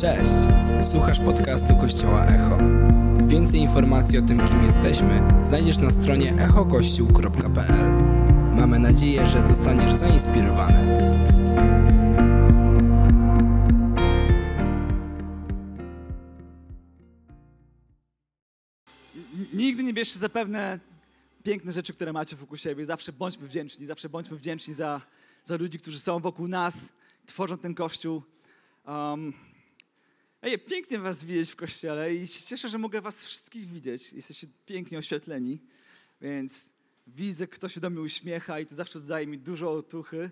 Cześć! Słuchasz podcastu Kościoła Echo. Więcej informacji o tym, kim jesteśmy, znajdziesz na stronie echokościół.pl. Mamy nadzieję, że zostaniesz zainspirowany. Nigdy nie bierzcie za pewne piękne rzeczy, które macie wokół siebie. Zawsze bądźmy wdzięczni, zawsze bądźmy wdzięczni za, za ludzi, którzy są wokół nas, tworzą ten kościół. Um, ej, pięknie was widzieć w kościele i się cieszę, że mogę was wszystkich widzieć. Jesteście pięknie oświetleni, więc widzę, kto się do mnie uśmiecha i to zawsze dodaje mi dużo otuchy.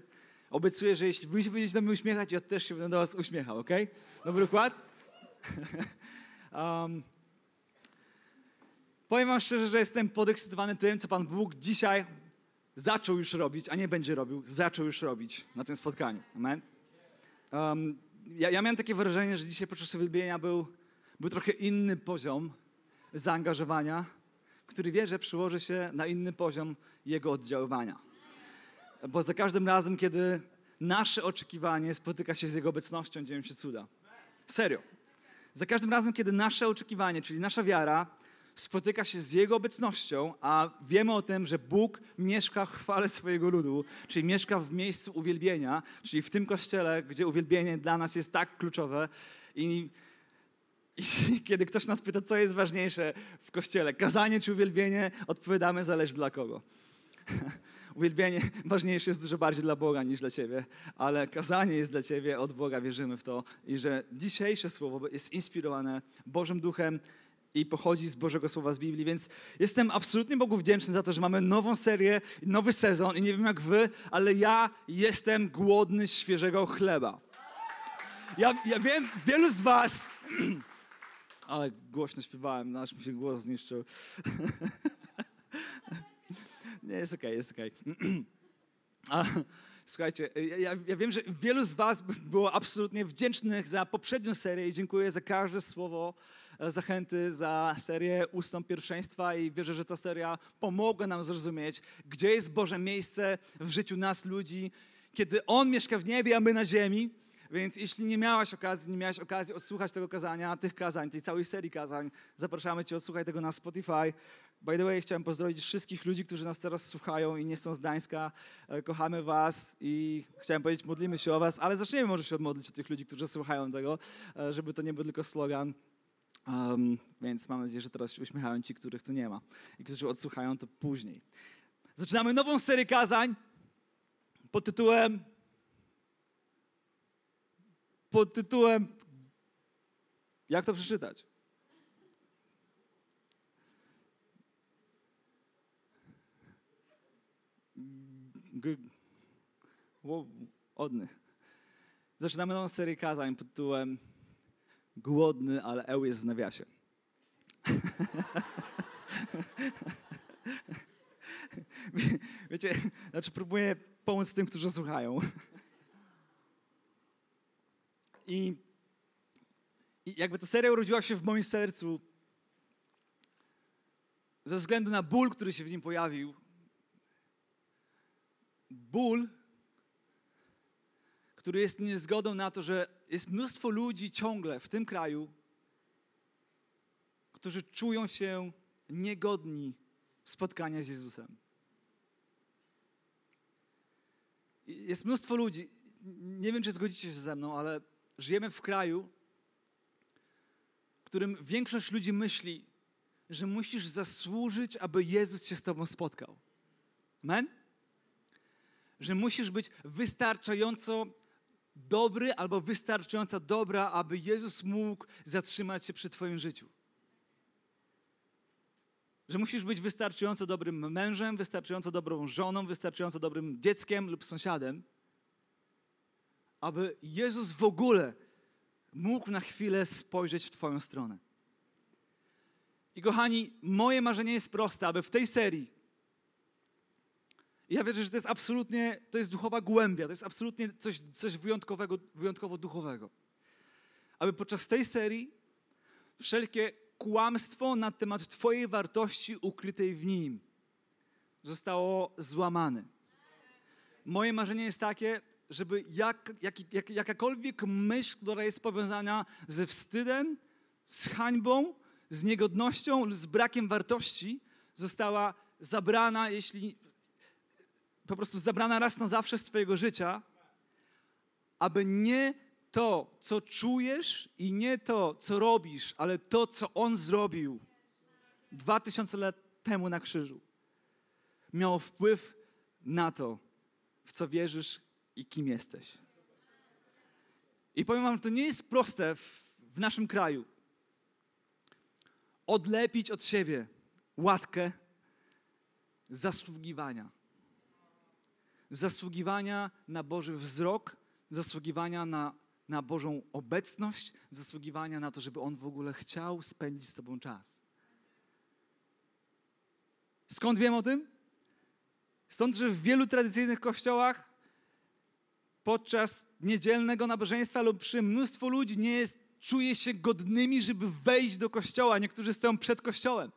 Obiecuję, że jeśli wy się będziecie do mnie uśmiechać, ja też się będę do was uśmiechał, ok? Dobry układ? um, Powiem wam szczerze, że jestem podekscytowany tym, co Pan Bóg dzisiaj zaczął już robić, a nie będzie robił, zaczął już robić na tym spotkaniu. Amen. Um, ja, ja miałem takie wrażenie, że dzisiaj podczas uwielbienia był, był trochę inny poziom zaangażowania, który wierzę przełoży się na inny poziom jego oddziaływania. Bo za każdym razem, kiedy nasze oczekiwanie spotyka się z jego obecnością, dzieją się cuda. Serio. Za każdym razem, kiedy nasze oczekiwanie, czyli nasza wiara, spotyka się z Jego obecnością, a wiemy o tym, że Bóg mieszka w chwale swojego ludu, czyli mieszka w miejscu uwielbienia, czyli w tym kościele, gdzie uwielbienie dla nas jest tak kluczowe. I, i kiedy ktoś nas pyta, co jest ważniejsze w kościele, kazanie czy uwielbienie, odpowiadamy, zależy dla kogo. Uwielbienie ważniejsze jest dużo bardziej dla Boga niż dla Ciebie, ale kazanie jest dla Ciebie, od Boga wierzymy w to i że dzisiejsze słowo jest inspirowane Bożym Duchem i pochodzi z Bożego Słowa z Biblii, więc jestem absolutnie Bogu wdzięczny za to, że mamy nową serię, nowy sezon i nie wiem jak wy, ale ja jestem głodny świeżego chleba. Ja, ja wiem, wielu z was, ale głośno śpiewałem, aż mi się głos zniszczył. nie, jest okej, okay, jest okej. Okay. Słuchajcie, ja, ja, wiem, że wielu z Was było absolutnie wdzięcznych za poprzednią serię i dziękuję za każde słowo zachęty, za serię Ustąp Pierwszeństwa i wierzę, że ta seria pomogła nam zrozumieć, gdzie jest Boże miejsce w życiu nas, ludzi, kiedy On mieszka w niebie, a my na ziemi. Więc jeśli nie miałaś okazji, nie miałaś okazji odsłuchać tego kazania, tych kazań, tej całej serii kazań, zapraszamy Cię, odsłuchaj tego na Spotify. By the way, chciałem pozdrowić wszystkich ludzi, którzy nas teraz słuchają i nie są z Gdańska. E, kochamy Was i chciałem powiedzieć, modlimy się o Was, ale zaczniemy może się odmodlić o tych ludzi, którzy słuchają tego, e, żeby to nie był tylko slogan. Um, więc mam nadzieję, że teraz się uśmiechają ci, których tu nie ma i którzy odsłuchają to później. Zaczynamy nową serię kazań pod tytułem pod tytułem jak to przeczytać? G odny. Zaczynamy nową serię kazań pod tytułem głodny, ale Eł jest w nawiasie. Wiecie, znaczy próbuję pomóc tym, którzy słuchają. I, I jakby ta seria urodziła się w moim sercu ze względu na ból, który się w nim pojawił. Ból, który jest niezgodą na to, że jest mnóstwo ludzi ciągle w tym kraju, którzy czują się niegodni spotkania z Jezusem. Jest mnóstwo ludzi, nie wiem czy zgodzicie się ze mną, ale żyjemy w kraju, w którym większość ludzi myśli, że musisz zasłużyć, aby Jezus się z Tobą spotkał. Amen? Że musisz być wystarczająco dobry albo wystarczająco dobra, aby Jezus mógł zatrzymać się przy Twoim życiu. Że musisz być wystarczająco dobrym mężem, wystarczająco dobrą żoną, wystarczająco dobrym dzieckiem lub sąsiadem, aby Jezus w ogóle mógł na chwilę spojrzeć w Twoją stronę. I kochani, moje marzenie jest proste, aby w tej serii i ja wierzę, że to jest absolutnie, to jest duchowa głębia, to jest absolutnie coś, coś wyjątkowego, wyjątkowo duchowego. Aby podczas tej serii wszelkie kłamstwo na temat Twojej wartości ukrytej w nim zostało złamane. Moje marzenie jest takie, żeby jak, jak, jak, jakakolwiek myśl, która jest powiązana ze wstydem, z hańbą, z niegodnością, z brakiem wartości, została zabrana, jeśli po prostu zabrana raz na zawsze z Twojego życia, aby nie to, co czujesz i nie to, co robisz, ale to, co On zrobił dwa tysiące lat temu na krzyżu, miało wpływ na to, w co wierzysz i kim jesteś. I powiem Wam, że to nie jest proste w, w naszym kraju. Odlepić od siebie łatkę zasługiwania. Zasługiwania na Boży wzrok, zasługiwania na, na Bożą obecność, zasługiwania na to, żeby On w ogóle chciał spędzić z Tobą czas. Skąd wiem o tym? Stąd, że w wielu tradycyjnych kościołach podczas niedzielnego nabożeństwa lub przy mnóstwo ludzi nie jest, czuje się godnymi, żeby wejść do kościoła. Niektórzy stoją przed kościołem.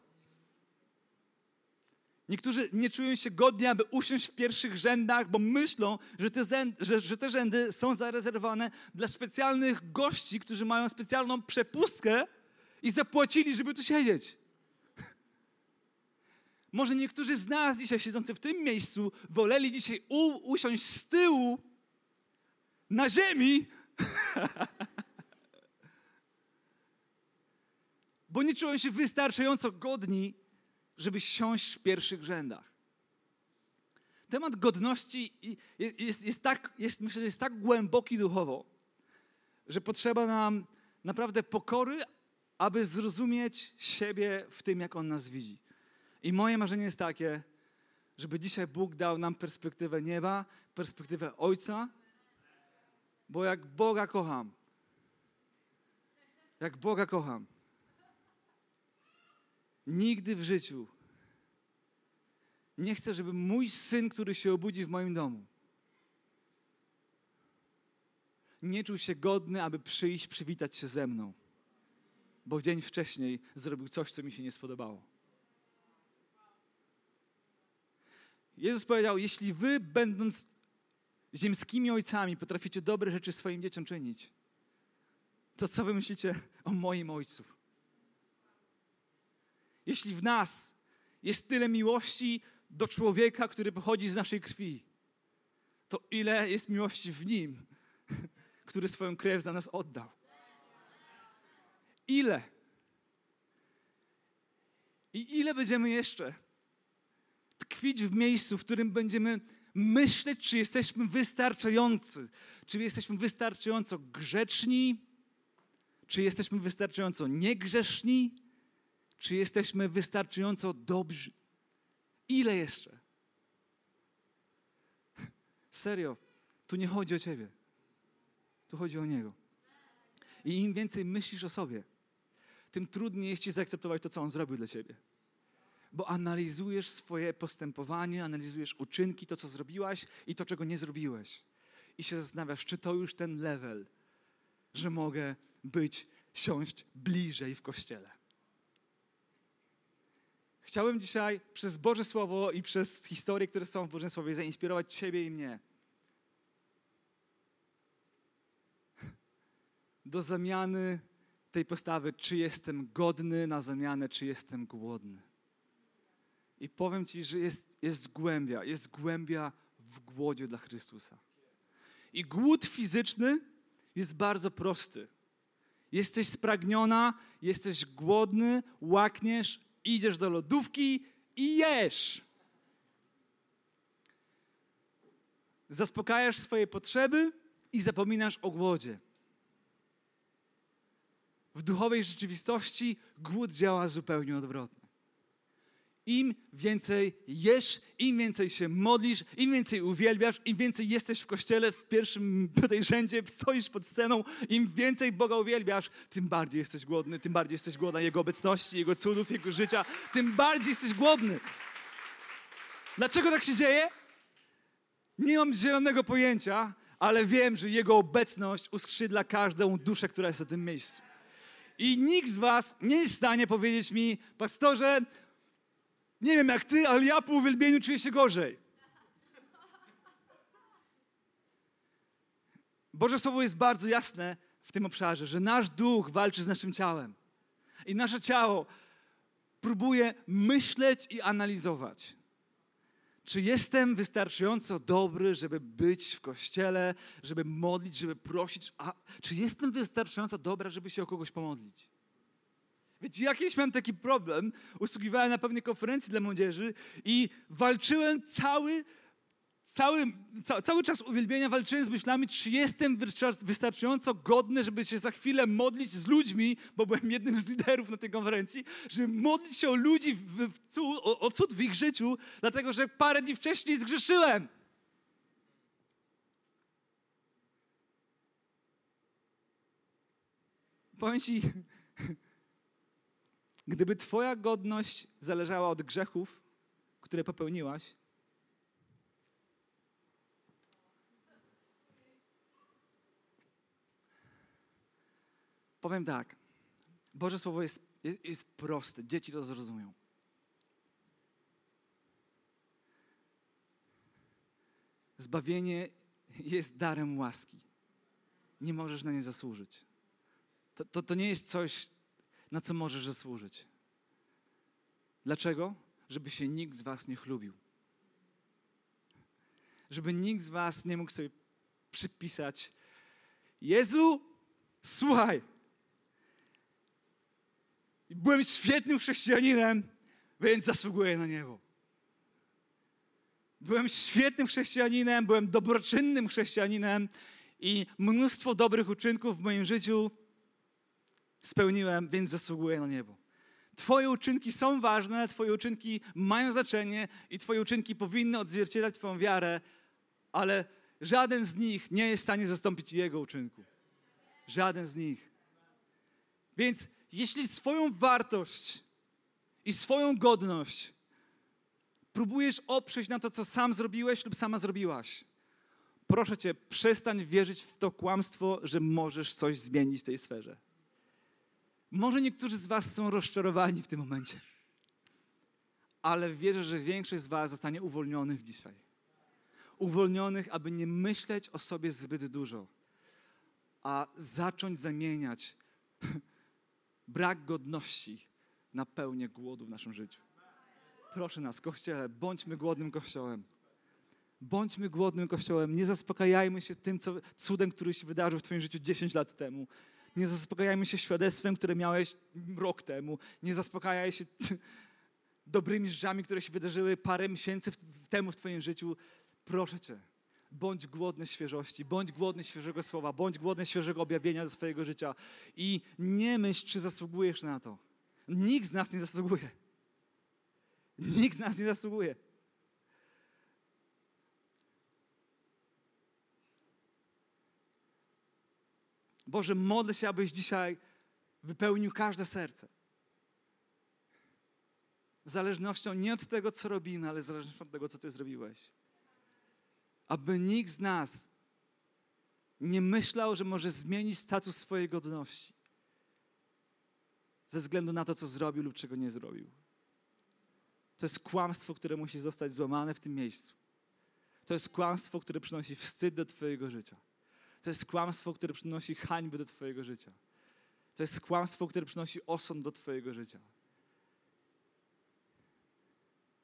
Niektórzy nie czują się godni, aby usiąść w pierwszych rzędach, bo myślą, że te, że, że te rzędy są zarezerwowane dla specjalnych gości, którzy mają specjalną przepustkę i zapłacili, żeby tu siedzieć. Może niektórzy z nas dzisiaj siedzący w tym miejscu woleli dzisiaj u, usiąść z tyłu na ziemi, bo nie czują się wystarczająco godni, żeby siąść w pierwszych rzędach. Temat godności jest, jest, jest tak, jest, myślę, że jest tak głęboki duchowo, że potrzeba nam naprawdę pokory, aby zrozumieć siebie w tym, jak On nas widzi. I moje marzenie jest takie, żeby dzisiaj Bóg dał nam perspektywę nieba, perspektywę Ojca, bo jak Boga kocham, jak Boga kocham, nigdy w życiu nie chcę, żeby mój syn, który się obudzi w moim domu, nie czuł się godny, aby przyjść, przywitać się ze mną, bo dzień wcześniej zrobił coś, co mi się nie spodobało. Jezus powiedział: Jeśli wy, będąc ziemskimi ojcami, potraficie dobre rzeczy swoim dzieciom czynić, to co wy myślicie o moim ojcu? Jeśli w nas jest tyle miłości do człowieka, który pochodzi z naszej krwi, to ile jest miłości w nim, który swoją krew za nas oddał? Ile? I ile będziemy jeszcze tkwić w miejscu, w którym będziemy myśleć, czy jesteśmy wystarczający, czy jesteśmy wystarczająco grzeczni, czy jesteśmy wystarczająco niegrzeszni, czy jesteśmy wystarczająco dobrzy. Ile jeszcze? Serio, tu nie chodzi o ciebie. Tu chodzi o Niego. I im więcej myślisz o sobie, tym trudniej jest ci zaakceptować to, co On zrobił dla ciebie bo analizujesz swoje postępowanie, analizujesz uczynki, to co zrobiłaś i to, czego nie zrobiłeś. I się zastanawiasz, czy to już ten level, że mogę być, siąść bliżej w kościele. Chciałem dzisiaj przez Boże Słowo i przez historie, które są w Bożym Słowie, zainspirować Ciebie i mnie. Do zamiany tej postawy, czy jestem godny na zamianę, czy jestem głodny. I powiem Ci, że jest, jest głębia, jest głębia w głodzie dla Chrystusa. I głód fizyczny jest bardzo prosty. Jesteś spragniona, jesteś głodny, łakniesz, idziesz do lodówki i jesz. Zaspokajasz swoje potrzeby i zapominasz o głodzie. W duchowej rzeczywistości głód działa zupełnie odwrotnie. Im więcej jesz, im więcej się modlisz, im więcej uwielbiasz, im więcej jesteś w kościele w pierwszym tej rzędzie, stoisz pod sceną, im więcej Boga uwielbiasz, tym bardziej jesteś głodny, tym bardziej jesteś głodna Jego obecności, Jego cudów, Jego życia, tym bardziej jesteś głodny. Dlaczego tak się dzieje? Nie mam zielonego pojęcia, ale wiem, że Jego obecność uskrzydla każdą duszę, która jest na tym miejscu. I nikt z Was nie jest w stanie powiedzieć mi, pastorze, nie wiem jak ty, ale ja po uwielbieniu czuję się gorzej. Boże Słowo jest bardzo jasne w tym obszarze, że nasz duch walczy z naszym ciałem. I nasze ciało próbuje myśleć i analizować. Czy jestem wystarczająco dobry, żeby być w kościele, żeby modlić, żeby prosić? A czy jestem wystarczająco dobra, żeby się o kogoś pomodlić? Wiecie, ja kiedyś miałem taki problem, usługiwałem na pewnej konferencji dla młodzieży i walczyłem cały, cały, ca, cały czas uwielbienia, walczyłem z myślami, czy jestem wystarczająco godny, żeby się za chwilę modlić z ludźmi, bo byłem jednym z liderów na tej konferencji, żeby modlić się o ludzi, w, w cud, o, o cud w ich życiu, dlatego że parę dni wcześniej zgrzeszyłem. Powiem ci, Gdyby Twoja godność zależała od grzechów, które popełniłaś, powiem tak. Boże Słowo jest, jest, jest proste. Dzieci to zrozumią. Zbawienie jest darem łaski. Nie możesz na nie zasłużyć. To, to, to nie jest coś, na co możesz zasłużyć. Dlaczego? Żeby się nikt z Was nie chlubił. Żeby nikt z Was nie mógł sobie przypisać: Jezu, słuchaj, byłem świetnym chrześcijaninem, więc zasługuję na niebo. Byłem świetnym chrześcijaninem, byłem dobroczynnym chrześcijaninem i mnóstwo dobrych uczynków w moim życiu spełniłem, więc zasługuję na niebo. Twoje uczynki są ważne, Twoje uczynki mają znaczenie i Twoje uczynki powinny odzwierciedlać Twoją wiarę, ale żaden z nich nie jest w stanie zastąpić Jego uczynku. Żaden z nich. Więc jeśli swoją wartość i swoją godność próbujesz oprzeć na to, co sam zrobiłeś lub sama zrobiłaś, proszę Cię, przestań wierzyć w to kłamstwo, że możesz coś zmienić w tej sferze. Może niektórzy z Was są rozczarowani w tym momencie, ale wierzę, że większość z Was zostanie uwolnionych dzisiaj. Uwolnionych, aby nie myśleć o sobie zbyt dużo, a zacząć zamieniać brak godności na pełnię głodu w naszym życiu. Proszę nas, Kościele, bądźmy głodnym Kościołem. Bądźmy głodnym Kościołem. Nie zaspokajajmy się tym co, cudem, który się wydarzył w Twoim życiu 10 lat temu. Nie zaspokajajmy się świadectwem, które miałeś rok temu. Nie zaspokajaj się dobrymi rzeczami, które się wydarzyły parę miesięcy temu w Twoim życiu. Proszę Cię, bądź głodny świeżości, bądź głodny świeżego słowa, bądź głodny świeżego objawienia ze swojego życia i nie myśl, czy zasługujesz na to. Nikt z nas nie zasługuje. Nikt z nas nie zasługuje. Boże, modlę się, abyś dzisiaj wypełnił każde serce. Zależnością nie od tego, co robimy, ale zależnością od tego, co Ty zrobiłeś. Aby nikt z nas nie myślał, że może zmienić status swojej godności ze względu na to, co zrobił lub czego nie zrobił. To jest kłamstwo, które musi zostać złamane w tym miejscu. To jest kłamstwo, które przynosi wstyd do Twojego życia. To jest kłamstwo, które przynosi hańbę do Twojego życia. To jest kłamstwo, które przynosi osąd do Twojego życia.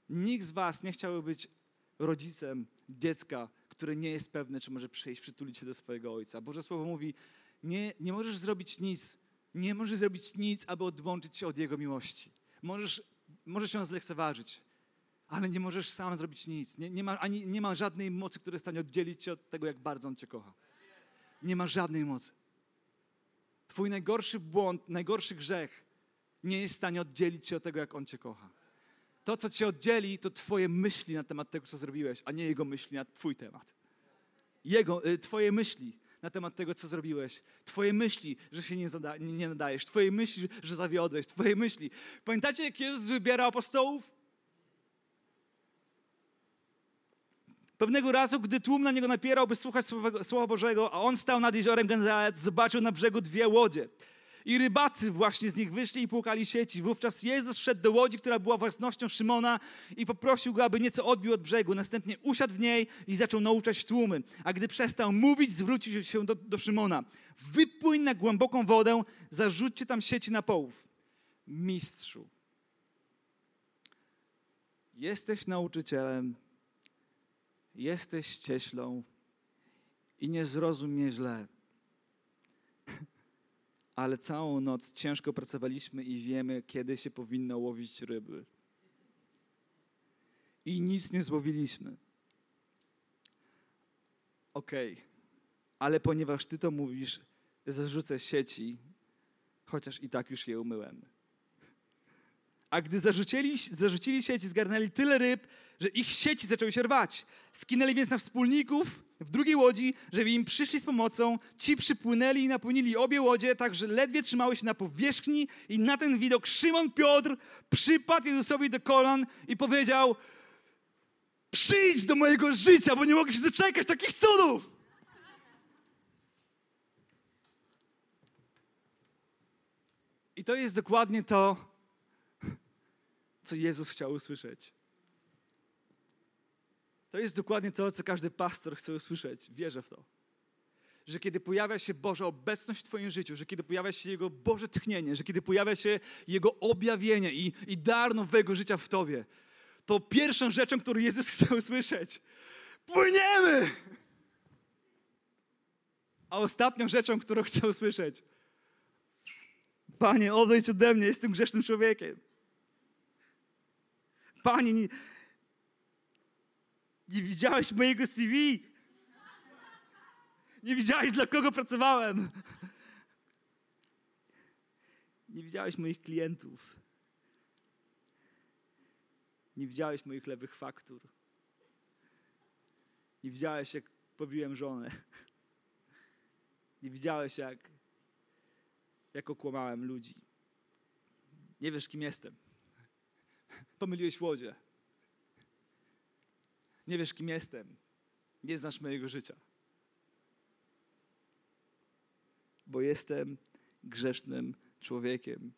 Nikt z Was nie chciałby być rodzicem dziecka, które nie jest pewne, czy może przyjść, przytulić się do swojego ojca. Boże Słowo mówi, nie, nie możesz zrobić nic, nie możesz zrobić nic, aby odłączyć się od Jego miłości. Możesz, możesz ją zlekceważyć, ale nie możesz sam zrobić nic. Nie, nie, ma, ani, nie ma żadnej mocy, która jest w stanie oddzielić cię od tego, jak bardzo On cię kocha nie ma żadnej mocy. Twój najgorszy błąd, najgorszy grzech nie jest w stanie oddzielić cię od tego, jak On cię kocha. To, co cię oddzieli, to Twoje myśli na temat tego, co zrobiłeś, a nie Jego myśli na Twój temat. Jego, y, twoje myśli na temat tego, co zrobiłeś. Twoje myśli, że się nie, zada, nie, nie nadajesz. Twoje myśli, że zawiodłeś. Twoje myśli. Pamiętacie, jak Jezus wybiera apostołów? Pewnego razu, gdy tłum na niego napierał, by słuchać Słowa Bożego, a on stał nad jeziorem Genezaret, zobaczył na brzegu dwie łodzie. I rybacy właśnie z nich wyszli i płukali sieci. Wówczas Jezus szedł do łodzi, która była własnością Szymona i poprosił go, aby nieco odbił od brzegu. Następnie usiadł w niej i zaczął nauczać tłumy. A gdy przestał mówić, zwrócił się do, do Szymona. Wypłyń na głęboką wodę, zarzućcie tam sieci na połów. Mistrzu, jesteś nauczycielem, jesteś cieślą i nie zrozum źle ale całą noc ciężko pracowaliśmy i wiemy, kiedy się powinno łowić ryby. I nic nie złowiliśmy. Okej, okay. ale ponieważ ty to mówisz, zarzucę sieci, chociaż i tak już je umyłem. A gdy zarzucili, zarzucili sieci, zgarnęli tyle ryb, że ich sieci zaczęły się rwać. Skinęli więc na wspólników w drugiej łodzi, żeby im przyszli z pomocą. Ci przypłynęli i napełnili obie łodzie, tak że ledwie trzymały się na powierzchni i na ten widok Szymon Piotr przypadł Jezusowi do kolan i powiedział przyjdź do mojego życia, bo nie mogę się doczekać takich cudów. I to jest dokładnie to, co Jezus chciał usłyszeć. To jest dokładnie to, co każdy pastor chce usłyszeć. Wierzę w to. Że kiedy pojawia się Boża obecność w Twoim życiu, że kiedy pojawia się Jego Boże tchnienie, że kiedy pojawia się Jego objawienie i, i dar nowego życia w Tobie, to pierwszą rzeczą, którą Jezus chce usłyszeć, płyniemy! A ostatnią rzeczą, którą chcę usłyszeć, Panie, odejdź ode mnie, jestem grzesznym człowiekiem. Panie, nie, widziałeś mojego CV. Nie widziałeś, dla kogo pracowałem. Nie widziałeś moich klientów. Nie widziałeś moich lewych faktur. Nie widziałeś, jak pobiłem żonę. Nie widziałeś, jak, jak okłamałem ludzi. Nie wiesz, kim jestem. Pomyliłeś łodzie. Nie wiesz, kim jestem. Nie znasz mojego życia. Bo jestem grzesznym człowiekiem.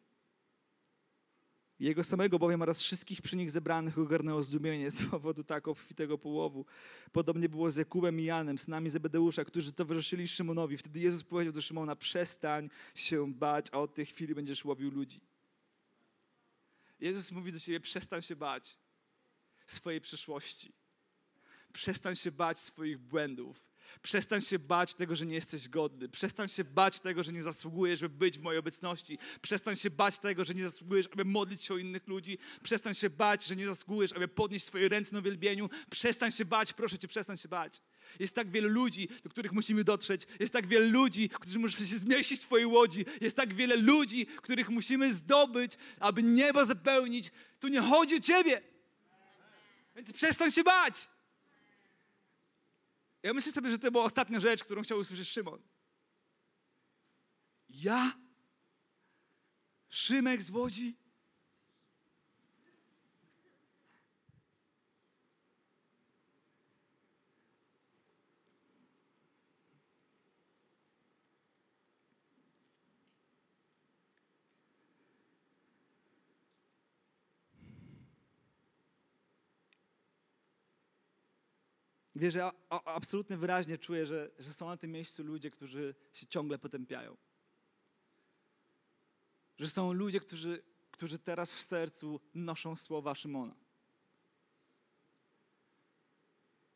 Jego samego bowiem oraz wszystkich przy nich zebranych ogarnęło zdumienie z powodu tak obfitego połowu. Podobnie było z Jakubem i Janem, synami Zebedeusza, którzy towarzyszyli Szymonowi. Wtedy Jezus powiedział do Szymona, przestań się bać, a od tej chwili będziesz łowił ludzi. Jezus mówi do ciebie, przestań się bać swojej przyszłości. Przestań się bać swoich błędów. Przestań się bać tego, że nie jesteś godny. Przestań się bać tego, że nie zasługujesz, żeby być w mojej obecności. Przestań się bać tego, że nie zasługujesz, aby modlić się o innych ludzi. Przestań się bać, że nie zasługujesz, aby podnieść swoje ręce na wielbieniu. Przestań się bać, proszę cię, przestań się bać. Jest tak wiele ludzi, do których musimy dotrzeć. Jest tak wiele ludzi, którzy muszą się zmieścić w swojej łodzi. Jest tak wiele ludzi, których musimy zdobyć, aby niebo zapełnić. Tu nie chodzi o ciebie. Więc przestań się bać. Ja myślę sobie, że to była ostatnia rzecz, którą chciał usłyszeć Szymon. Ja? Szymek z Łodzi? Wiesz, ja absolutnie wyraźnie czuję, że, że są na tym miejscu ludzie, którzy się ciągle potępiają. Że są ludzie, którzy, którzy teraz w sercu noszą słowa Szymona.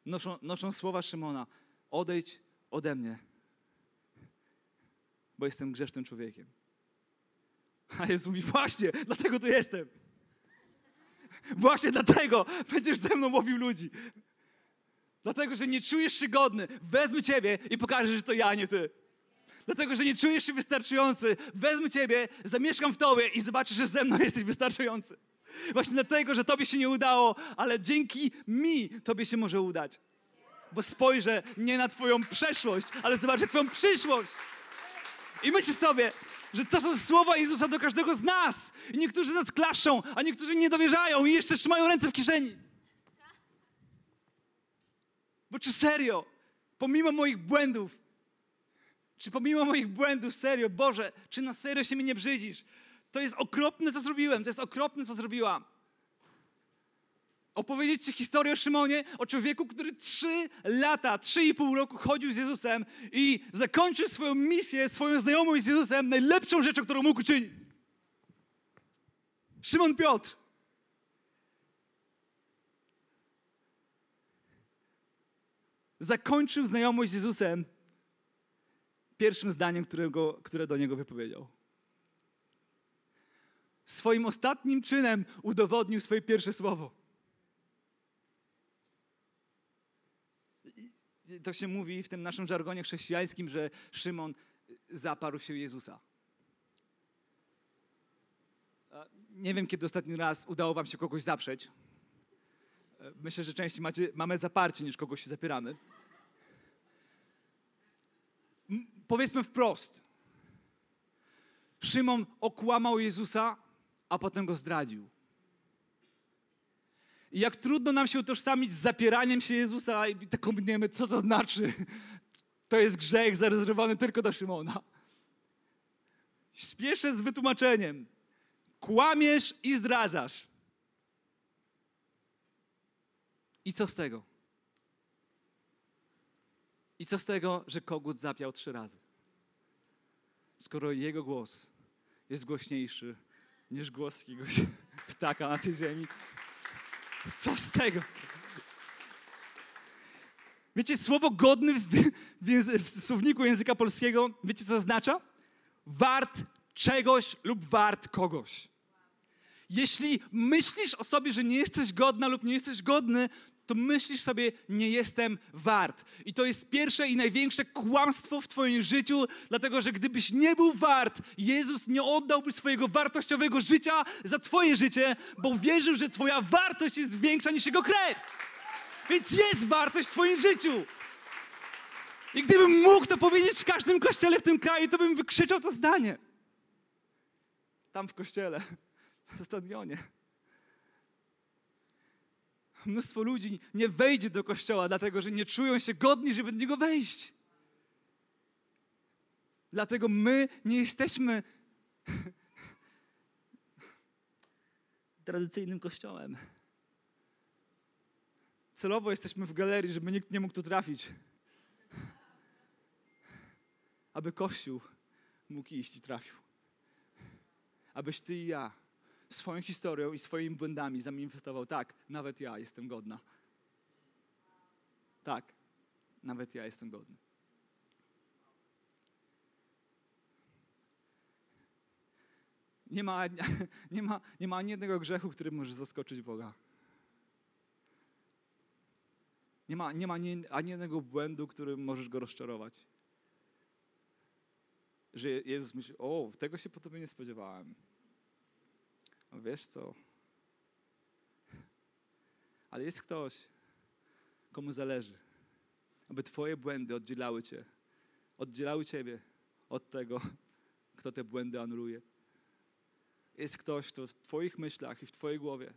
Noszą, noszą słowa Szymona. Odejdź ode mnie, bo jestem grzesznym człowiekiem. A Jezus mówi, właśnie, dlatego tu jestem. Właśnie dlatego będziesz ze mną łowił ludzi. Dlatego, że nie czujesz się godny, wezmę ciebie i pokażę, że to ja, nie ty. Dlatego, że nie czujesz się wystarczający, wezmę ciebie, zamieszkam w tobie i zobaczysz, że ze mną jesteś wystarczający. Właśnie dlatego, że tobie się nie udało, ale dzięki mi tobie się może udać. Bo spojrzę nie na twoją przeszłość, ale zobaczę twoją przyszłość. I myślę sobie, że to są słowa Jezusa do każdego z nas. I niektórzy nas klaszczą, a niektórzy nie dowierzają i jeszcze trzymają ręce w kieszeni. Bo czy serio, pomimo moich błędów, Czy pomimo moich błędów, serio, Boże, czy na serio się mnie nie brzydzisz? To jest okropne, co zrobiłem, to jest okropne, co zrobiłam. Opowiedzieć Ci historię o Szymonie, o człowieku, który trzy lata, trzy i pół roku chodził z Jezusem i zakończył swoją misję, swoją znajomość z Jezusem najlepszą rzeczą, którą mógł czynić. Szymon Piotr. Zakończył znajomość z Jezusem pierwszym zdaniem, którego, które do niego wypowiedział. Swoim ostatnim czynem udowodnił swoje pierwsze słowo. I to się mówi w tym naszym żargonie chrześcijańskim, że Szymon zaparł się Jezusa. Nie wiem, kiedy ostatni raz udało wam się kogoś zaprzeć. Myślę, że częściej macie, mamy zaparcie niż kogoś się zapieramy. M- powiedzmy wprost. Szymon okłamał Jezusa, a potem go zdradził. I jak trudno nam się utożsamić z zapieraniem się Jezusa i tak kombinujemy, co to znaczy. To jest grzech zarezerwowany tylko do Szymona. Śpieszę z wytłumaczeniem. Kłamiesz i zdradzasz. I co z tego? I co z tego, że kogut zapiał trzy razy? Skoro jego głos jest głośniejszy niż głos jakiegoś ptaka na tej ziemi. Co z tego? Wiecie, słowo godny w, w, w słowniku języka polskiego, wiecie co oznacza? Wart czegoś lub wart kogoś. Jeśli myślisz o sobie, że nie jesteś godna lub nie jesteś godny, to myślisz sobie, nie jestem wart. I to jest pierwsze i największe kłamstwo w Twoim życiu, dlatego że gdybyś nie był wart, Jezus nie oddałby swojego wartościowego życia za Twoje życie, bo wierzył, że Twoja wartość jest większa niż Jego krew. Więc jest wartość w Twoim życiu. I gdybym mógł to powiedzieć w każdym kościele w tym kraju, to bym wykrzyczał to zdanie. Tam w kościele, na stadionie. Mnóstwo ludzi nie wejdzie do kościoła, dlatego że nie czują się godni, żeby do niego wejść. Dlatego my nie jesteśmy tradycyjnym kościołem. Celowo jesteśmy w galerii, żeby nikt nie mógł tu trafić. Aby Kościół mógł iść i trafił. Abyś ty i ja swoją historią i swoimi błędami zamanifestował, tak, nawet ja jestem godna. Tak, nawet ja jestem godny. Nie ma, nie, ma, nie ma ani jednego grzechu, który może zaskoczyć Boga. Nie ma, nie ma ani, ani jednego błędu, którym możesz go rozczarować. Że Jezus myśli, o, tego się po tobie nie spodziewałem. A wiesz co? Ale jest ktoś, komu zależy, aby Twoje błędy oddzielały Cię, oddzielały Ciebie od tego, kto te błędy anuluje. Jest ktoś, kto w Twoich myślach i w Twojej głowie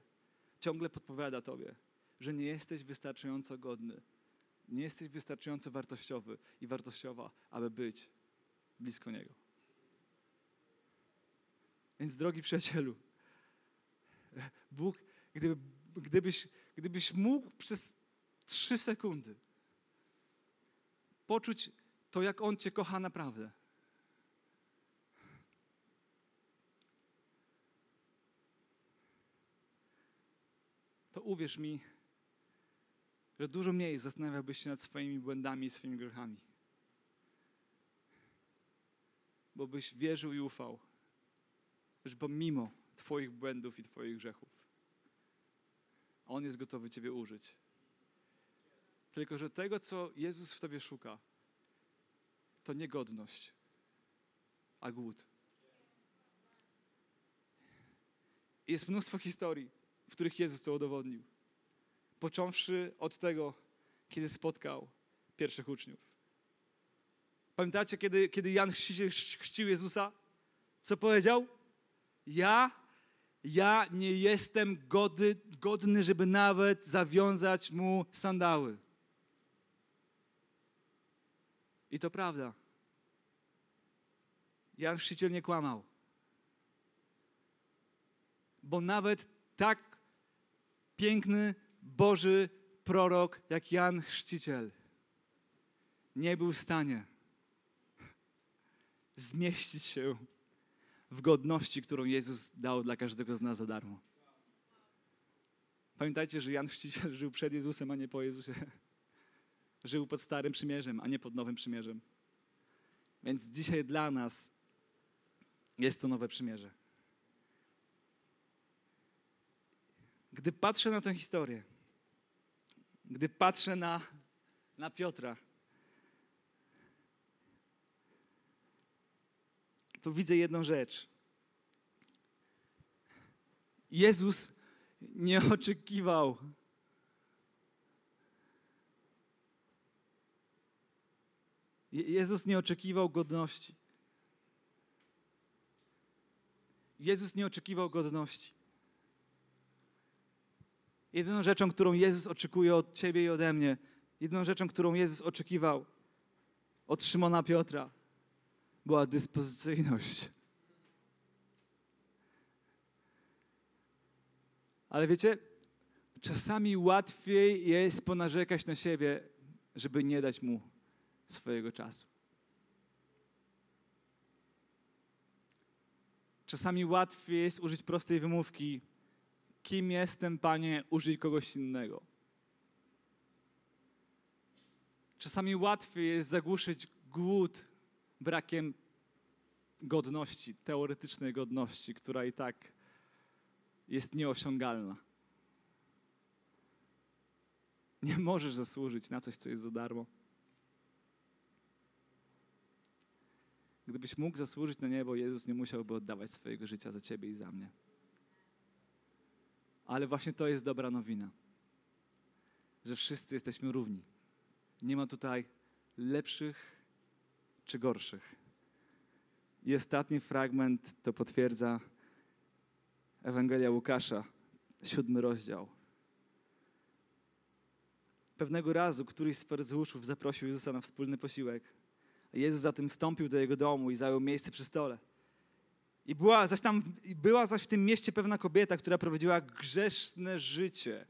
ciągle podpowiada Tobie, że nie jesteś wystarczająco godny, nie jesteś wystarczająco wartościowy i wartościowa, aby być blisko Niego. Więc drogi przyjacielu, Bóg, gdyby, gdybyś, gdybyś mógł przez trzy sekundy poczuć to, jak On Cię kocha naprawdę. To uwierz mi, że dużo mniej zastanawiałbyś się nad swoimi błędami i swoimi grzechami. Bo byś wierzył i ufał, że pomimo Twoich błędów i Twoich grzechów. On jest gotowy Ciebie użyć. Tylko, że tego, co Jezus w Tobie szuka, to nie godność, a głód. Jest mnóstwo historii, w których Jezus to udowodnił. Począwszy od tego, kiedy spotkał pierwszych uczniów. Pamiętacie, kiedy, kiedy Jan chrzcił, chrzcił Jezusa? Co powiedział? Ja ja nie jestem godny, godny, żeby nawet zawiązać mu sandały. I to prawda. Jan Chrzciciel nie kłamał. Bo nawet tak piękny Boży prorok jak Jan Chrzciciel nie był w stanie zmieścić się w godności, którą Jezus dał dla każdego z nas za darmo. Pamiętajcie, że Jan Chrzciciel żył przed Jezusem, a nie po Jezusie. Żył pod Starym Przymierzem, a nie pod Nowym Przymierzem. Więc dzisiaj dla nas jest to nowe przymierze. Gdy patrzę na tę historię, gdy patrzę na, na Piotra, to widzę jedną rzecz. Jezus nie oczekiwał Jezus nie oczekiwał godności. Jezus nie oczekiwał godności. Jedyną rzeczą, którą Jezus oczekuje od ciebie i ode mnie, jedyną rzeczą, którą Jezus oczekiwał od Szymona Piotra, była dyspozycyjność. Ale wiecie, czasami łatwiej jest ponarzekać na siebie, żeby nie dać mu swojego czasu. Czasami łatwiej jest użyć prostej wymówki: Kim jestem, panie, użyj kogoś innego. Czasami łatwiej jest zagłuszyć głód brakiem godności, teoretycznej godności, która i tak jest nieosiągalna. Nie możesz zasłużyć na coś, co jest za darmo. Gdybyś mógł zasłużyć na niebo, Jezus nie musiałby oddawać swojego życia za ciebie i za mnie. Ale właśnie to jest dobra nowina, że wszyscy jesteśmy równi. Nie ma tutaj lepszych czy gorszych. I ostatni fragment to potwierdza Ewangelia Łukasza, siódmy rozdział. Pewnego razu któryś z faryzeuszów zaprosił Jezusa na wspólny posiłek. Jezus zatem wstąpił do jego domu i zajął miejsce przy stole. I była zaś, tam, była zaś w tym mieście pewna kobieta, która prowadziła grzeszne życie.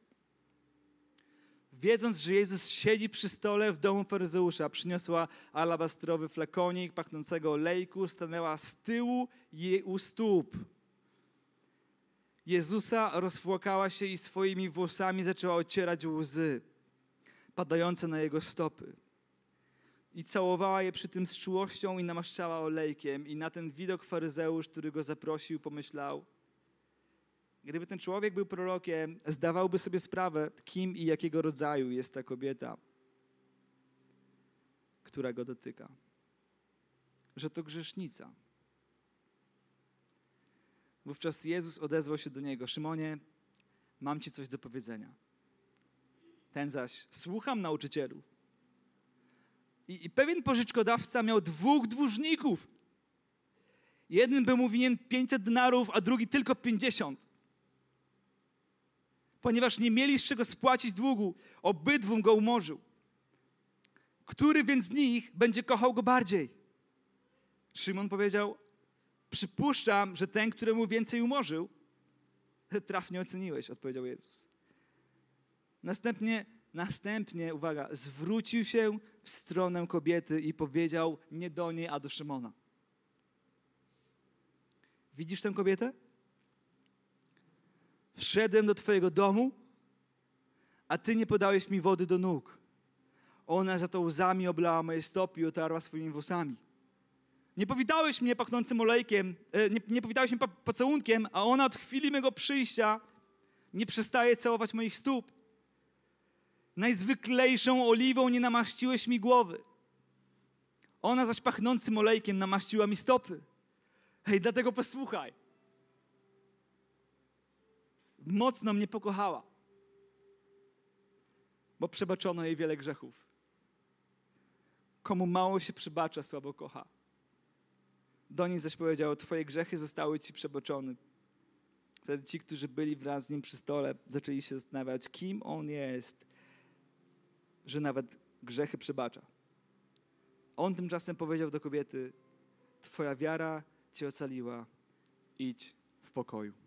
Wiedząc, że Jezus siedzi przy stole w domu faryzeusza, przyniosła alabastrowy flakonik pachnącego olejku, stanęła z tyłu jej u stóp. Jezusa rozpłakała się i swoimi włosami zaczęła ocierać łzy padające na jego stopy i całowała je przy tym z czułością i namaszczała olejkiem. I na ten widok faryzeusz, który go zaprosił, pomyślał, gdyby ten człowiek był prorokiem, zdawałby sobie sprawę, kim i jakiego rodzaju jest ta kobieta, która go dotyka. Że to grzesznica. Wówczas Jezus odezwał się do niego: Szymonie, mam ci coś do powiedzenia. Ten zaś, słucham nauczycielu. I, I, pewien pożyczkodawca miał dwóch dłużników. Jeden był mu winien 500 denarów, a drugi tylko 50. Ponieważ nie mieli z czego spłacić długu, obydwum go umorzył. Który więc z nich będzie kochał go bardziej? Szymon powiedział: Przypuszczam, że ten, któremu więcej umorzył. Trafnie oceniłeś, odpowiedział Jezus. Następnie Następnie, uwaga, zwrócił się w stronę kobiety i powiedział nie do niej, a do Szymona. Widzisz tę kobietę? Wszedłem do Twojego domu, a Ty nie podałeś mi wody do nóg. Ona za to łzami oblała moje stopy i otarła swoimi włosami. Nie powitałeś mnie pachnącym olejkiem, e, nie, nie powitałeś mnie pocałunkiem, a ona od chwili mego przyjścia nie przestaje całować moich stóp najzwyklejszą oliwą nie namaściłeś mi głowy. Ona zaś pachnącym olejkiem namaściła mi stopy. Hej, dlatego posłuchaj. Mocno mnie pokochała, bo przebaczono jej wiele grzechów. Komu mało się przebacza, słabo kocha. Do niej zaś powiedział, twoje grzechy zostały ci przebaczone. Wtedy ci, którzy byli wraz z nim przy stole, zaczęli się zastanawiać, kim on jest że nawet grzechy przebacza. On tymczasem powiedział do kobiety: Twoja wiara Cię ocaliła. Idź w pokoju.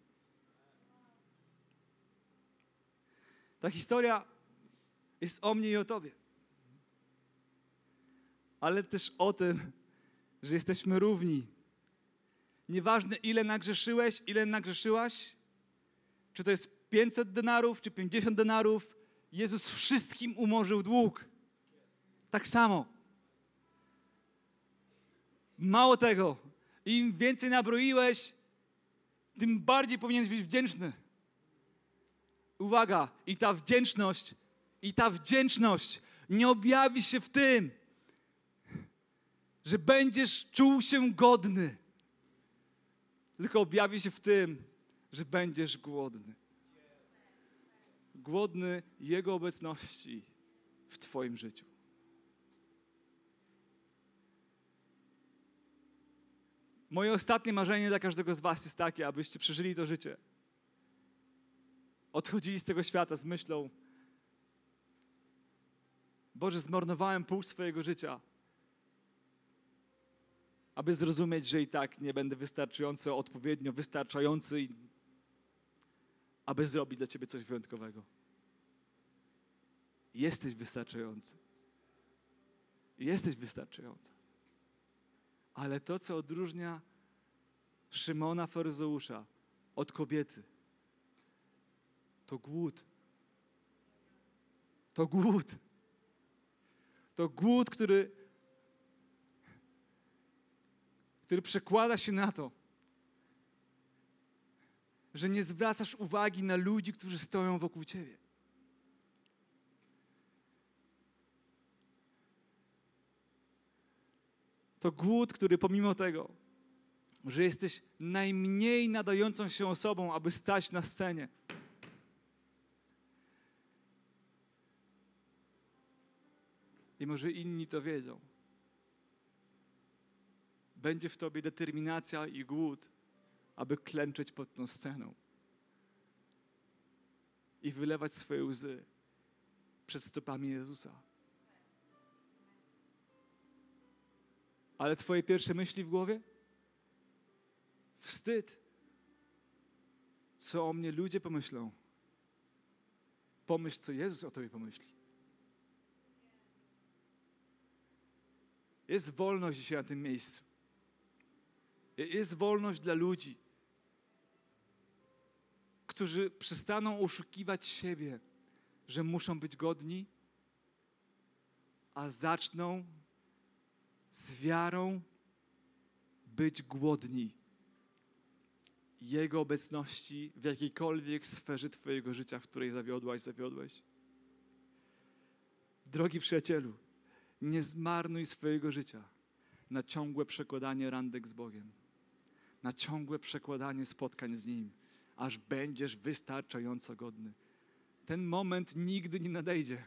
Ta historia jest o mnie i o Tobie. Ale też o tym, że jesteśmy równi. Nieważne, ile nagrzeszyłeś, ile nagrzeszyłaś, czy to jest 500 denarów, czy 50 denarów, Jezus wszystkim umorzył dług. Tak samo. Mało tego, im więcej nabroiłeś, tym bardziej powinieneś być wdzięczny. Uwaga, i ta wdzięczność, i ta wdzięczność nie objawi się w tym, że będziesz czuł się godny, tylko objawi się w tym, że będziesz głodny. Głodny Jego obecności w Twoim życiu. Moje ostatnie marzenie dla każdego z Was jest takie, abyście przeżyli to życie. Odchodzili z tego świata z myślą: Boże, zmarnowałem pół swojego życia, aby zrozumieć, że i tak nie będę wystarczająco odpowiednio wystarczający, aby zrobić dla Ciebie coś wyjątkowego. Jesteś wystarczający. Jesteś wystarczająca. Ale to, co odróżnia Szymona Faryzeusza od kobiety, to głód. To głód. To głód, który, który przekłada się na to, że nie zwracasz uwagi na ludzi, którzy stoją wokół ciebie. To głód, który pomimo tego, że jesteś najmniej nadającą się osobą, aby stać na scenie, i może inni to wiedzą, będzie w tobie determinacja i głód, aby klęczeć pod tą sceną i wylewać swoje łzy przed stopami Jezusa. Ale Twoje pierwsze myśli w głowie? Wstyd. Co o mnie ludzie pomyślą? Pomyśl, co Jezus o Tobie pomyśli. Jest wolność dzisiaj na tym miejscu. Jest wolność dla ludzi, którzy przestaną oszukiwać siebie, że muszą być godni, a zaczną z wiarą być głodni Jego obecności w jakiejkolwiek sferze Twojego życia, w której zawiodłaś, zawiodłeś. Drogi przyjacielu, nie zmarnuj swojego życia na ciągłe przekładanie randek z Bogiem, na ciągłe przekładanie spotkań z Nim, aż będziesz wystarczająco godny. Ten moment nigdy nie nadejdzie.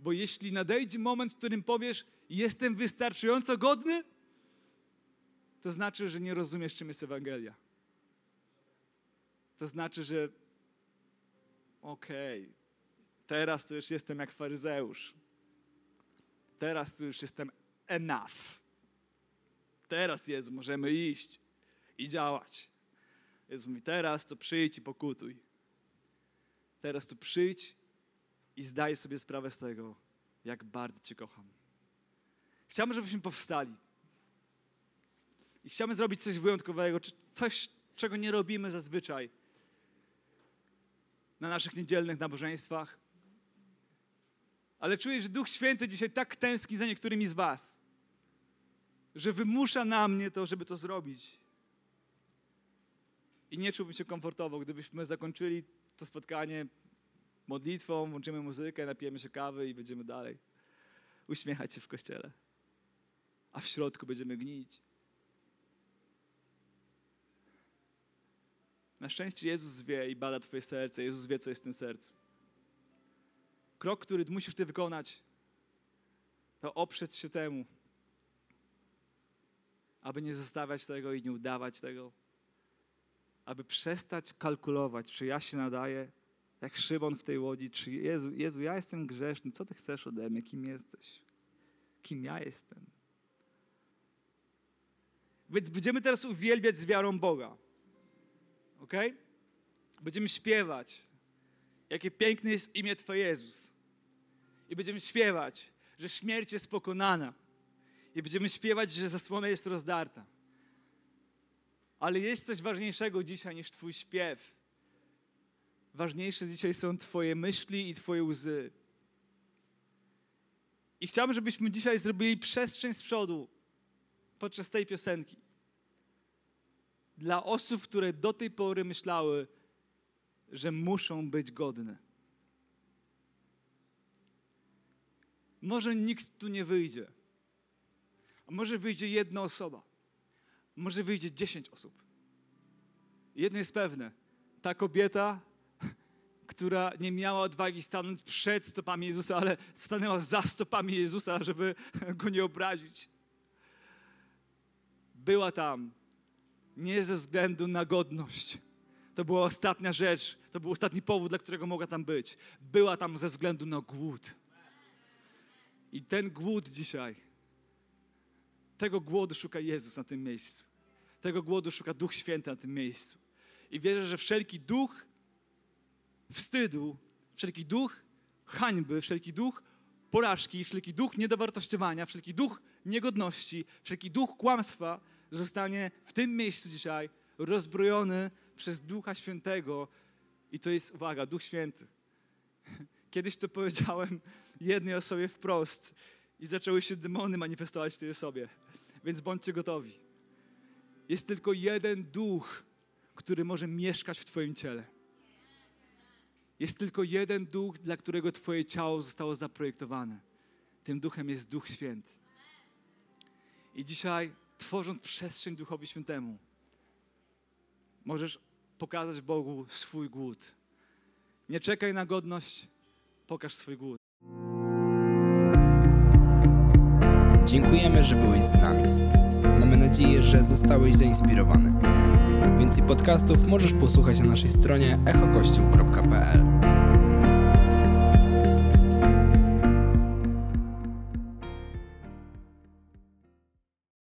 Bo jeśli nadejdzie moment, w którym powiesz, jestem wystarczająco godny, to znaczy, że nie rozumiesz, czym jest Ewangelia. To znaczy, że okej, okay, teraz to już jestem jak faryzeusz. Teraz to już jestem enough. Teraz, Jezu, możemy iść i działać. Jezu mówi, teraz to przyjdź i pokutuj. Teraz to przyjdź i zdaj sobie sprawę z tego, jak bardzo Cię kocham. Chciałbym, żebyśmy powstali. I chciałbym zrobić coś wyjątkowego, coś, czego nie robimy zazwyczaj na naszych niedzielnych nabożeństwach. Ale czuję, że Duch Święty dzisiaj tak tęskni za niektórymi z Was, że wymusza na mnie to, żeby to zrobić. I nie czułbym się komfortowo, gdybyśmy zakończyli to spotkanie modlitwą, włączymy muzykę, napijemy się kawy i będziemy dalej uśmiechać się w kościele. A w środku będziemy gnić. Na szczęście Jezus wie i bada Twoje serce. Jezus wie, co jest w tym sercu. Krok, który musisz Ty wykonać, to oprzeć się temu, aby nie zostawiać tego i nie udawać tego, aby przestać kalkulować, czy ja się nadaję, jak Szymon w tej łodzi, czy Jezu, Jezu, ja jestem grzeszny, co Ty chcesz ode mnie, kim jesteś? Kim ja jestem? Więc będziemy teraz uwielbiać z wiarą Boga. Ok? Będziemy śpiewać, jakie piękne jest imię Twoje Jezus. I będziemy śpiewać, że śmierć jest pokonana. I będziemy śpiewać, że zasłona jest rozdarta. Ale jest coś ważniejszego dzisiaj niż Twój śpiew. Ważniejsze dzisiaj są Twoje myśli i Twoje łzy. I chciałbym, żebyśmy dzisiaj zrobili przestrzeń z przodu podczas tej piosenki. Dla osób, które do tej pory myślały, że muszą być godne. Może nikt tu nie wyjdzie. A może wyjdzie jedna osoba. Może wyjdzie dziesięć osób. Jedno jest pewne. Ta kobieta, która nie miała odwagi stanąć przed stopami Jezusa, ale stanęła za stopami Jezusa, żeby go nie obrazić. Była tam nie ze względu na godność. To była ostatnia rzecz, to był ostatni powód, dla którego mogła tam być. Była tam ze względu na głód. I ten głód dzisiaj, tego głodu szuka Jezus na tym miejscu. Tego głodu szuka Duch Święty na tym miejscu. I wierzę, że wszelki duch wstydu, wszelki duch hańby, wszelki duch porażki, wszelki duch niedowartościowania, wszelki duch niegodności, wszelki duch kłamstwa zostanie w tym miejscu dzisiaj rozbrojony przez Ducha Świętego. I to jest, uwaga, Duch Święty. Kiedyś to powiedziałem jednej osobie wprost i zaczęły się demony manifestować w tej osobie. Więc bądźcie gotowi. Jest tylko jeden duch, który może mieszkać w Twoim ciele. Jest tylko jeden duch, dla którego Twoje ciało zostało zaprojektowane. Tym duchem jest Duch Święty. I dzisiaj, tworząc przestrzeń Duchowi Świętemu, możesz pokazać Bogu swój głód. Nie czekaj na godność, pokaż swój głód. Dziękujemy, że byłeś z nami. Mamy nadzieję, że zostałeś zainspirowany. Więcej podcastów możesz posłuchać na naszej stronie echokościół.pl.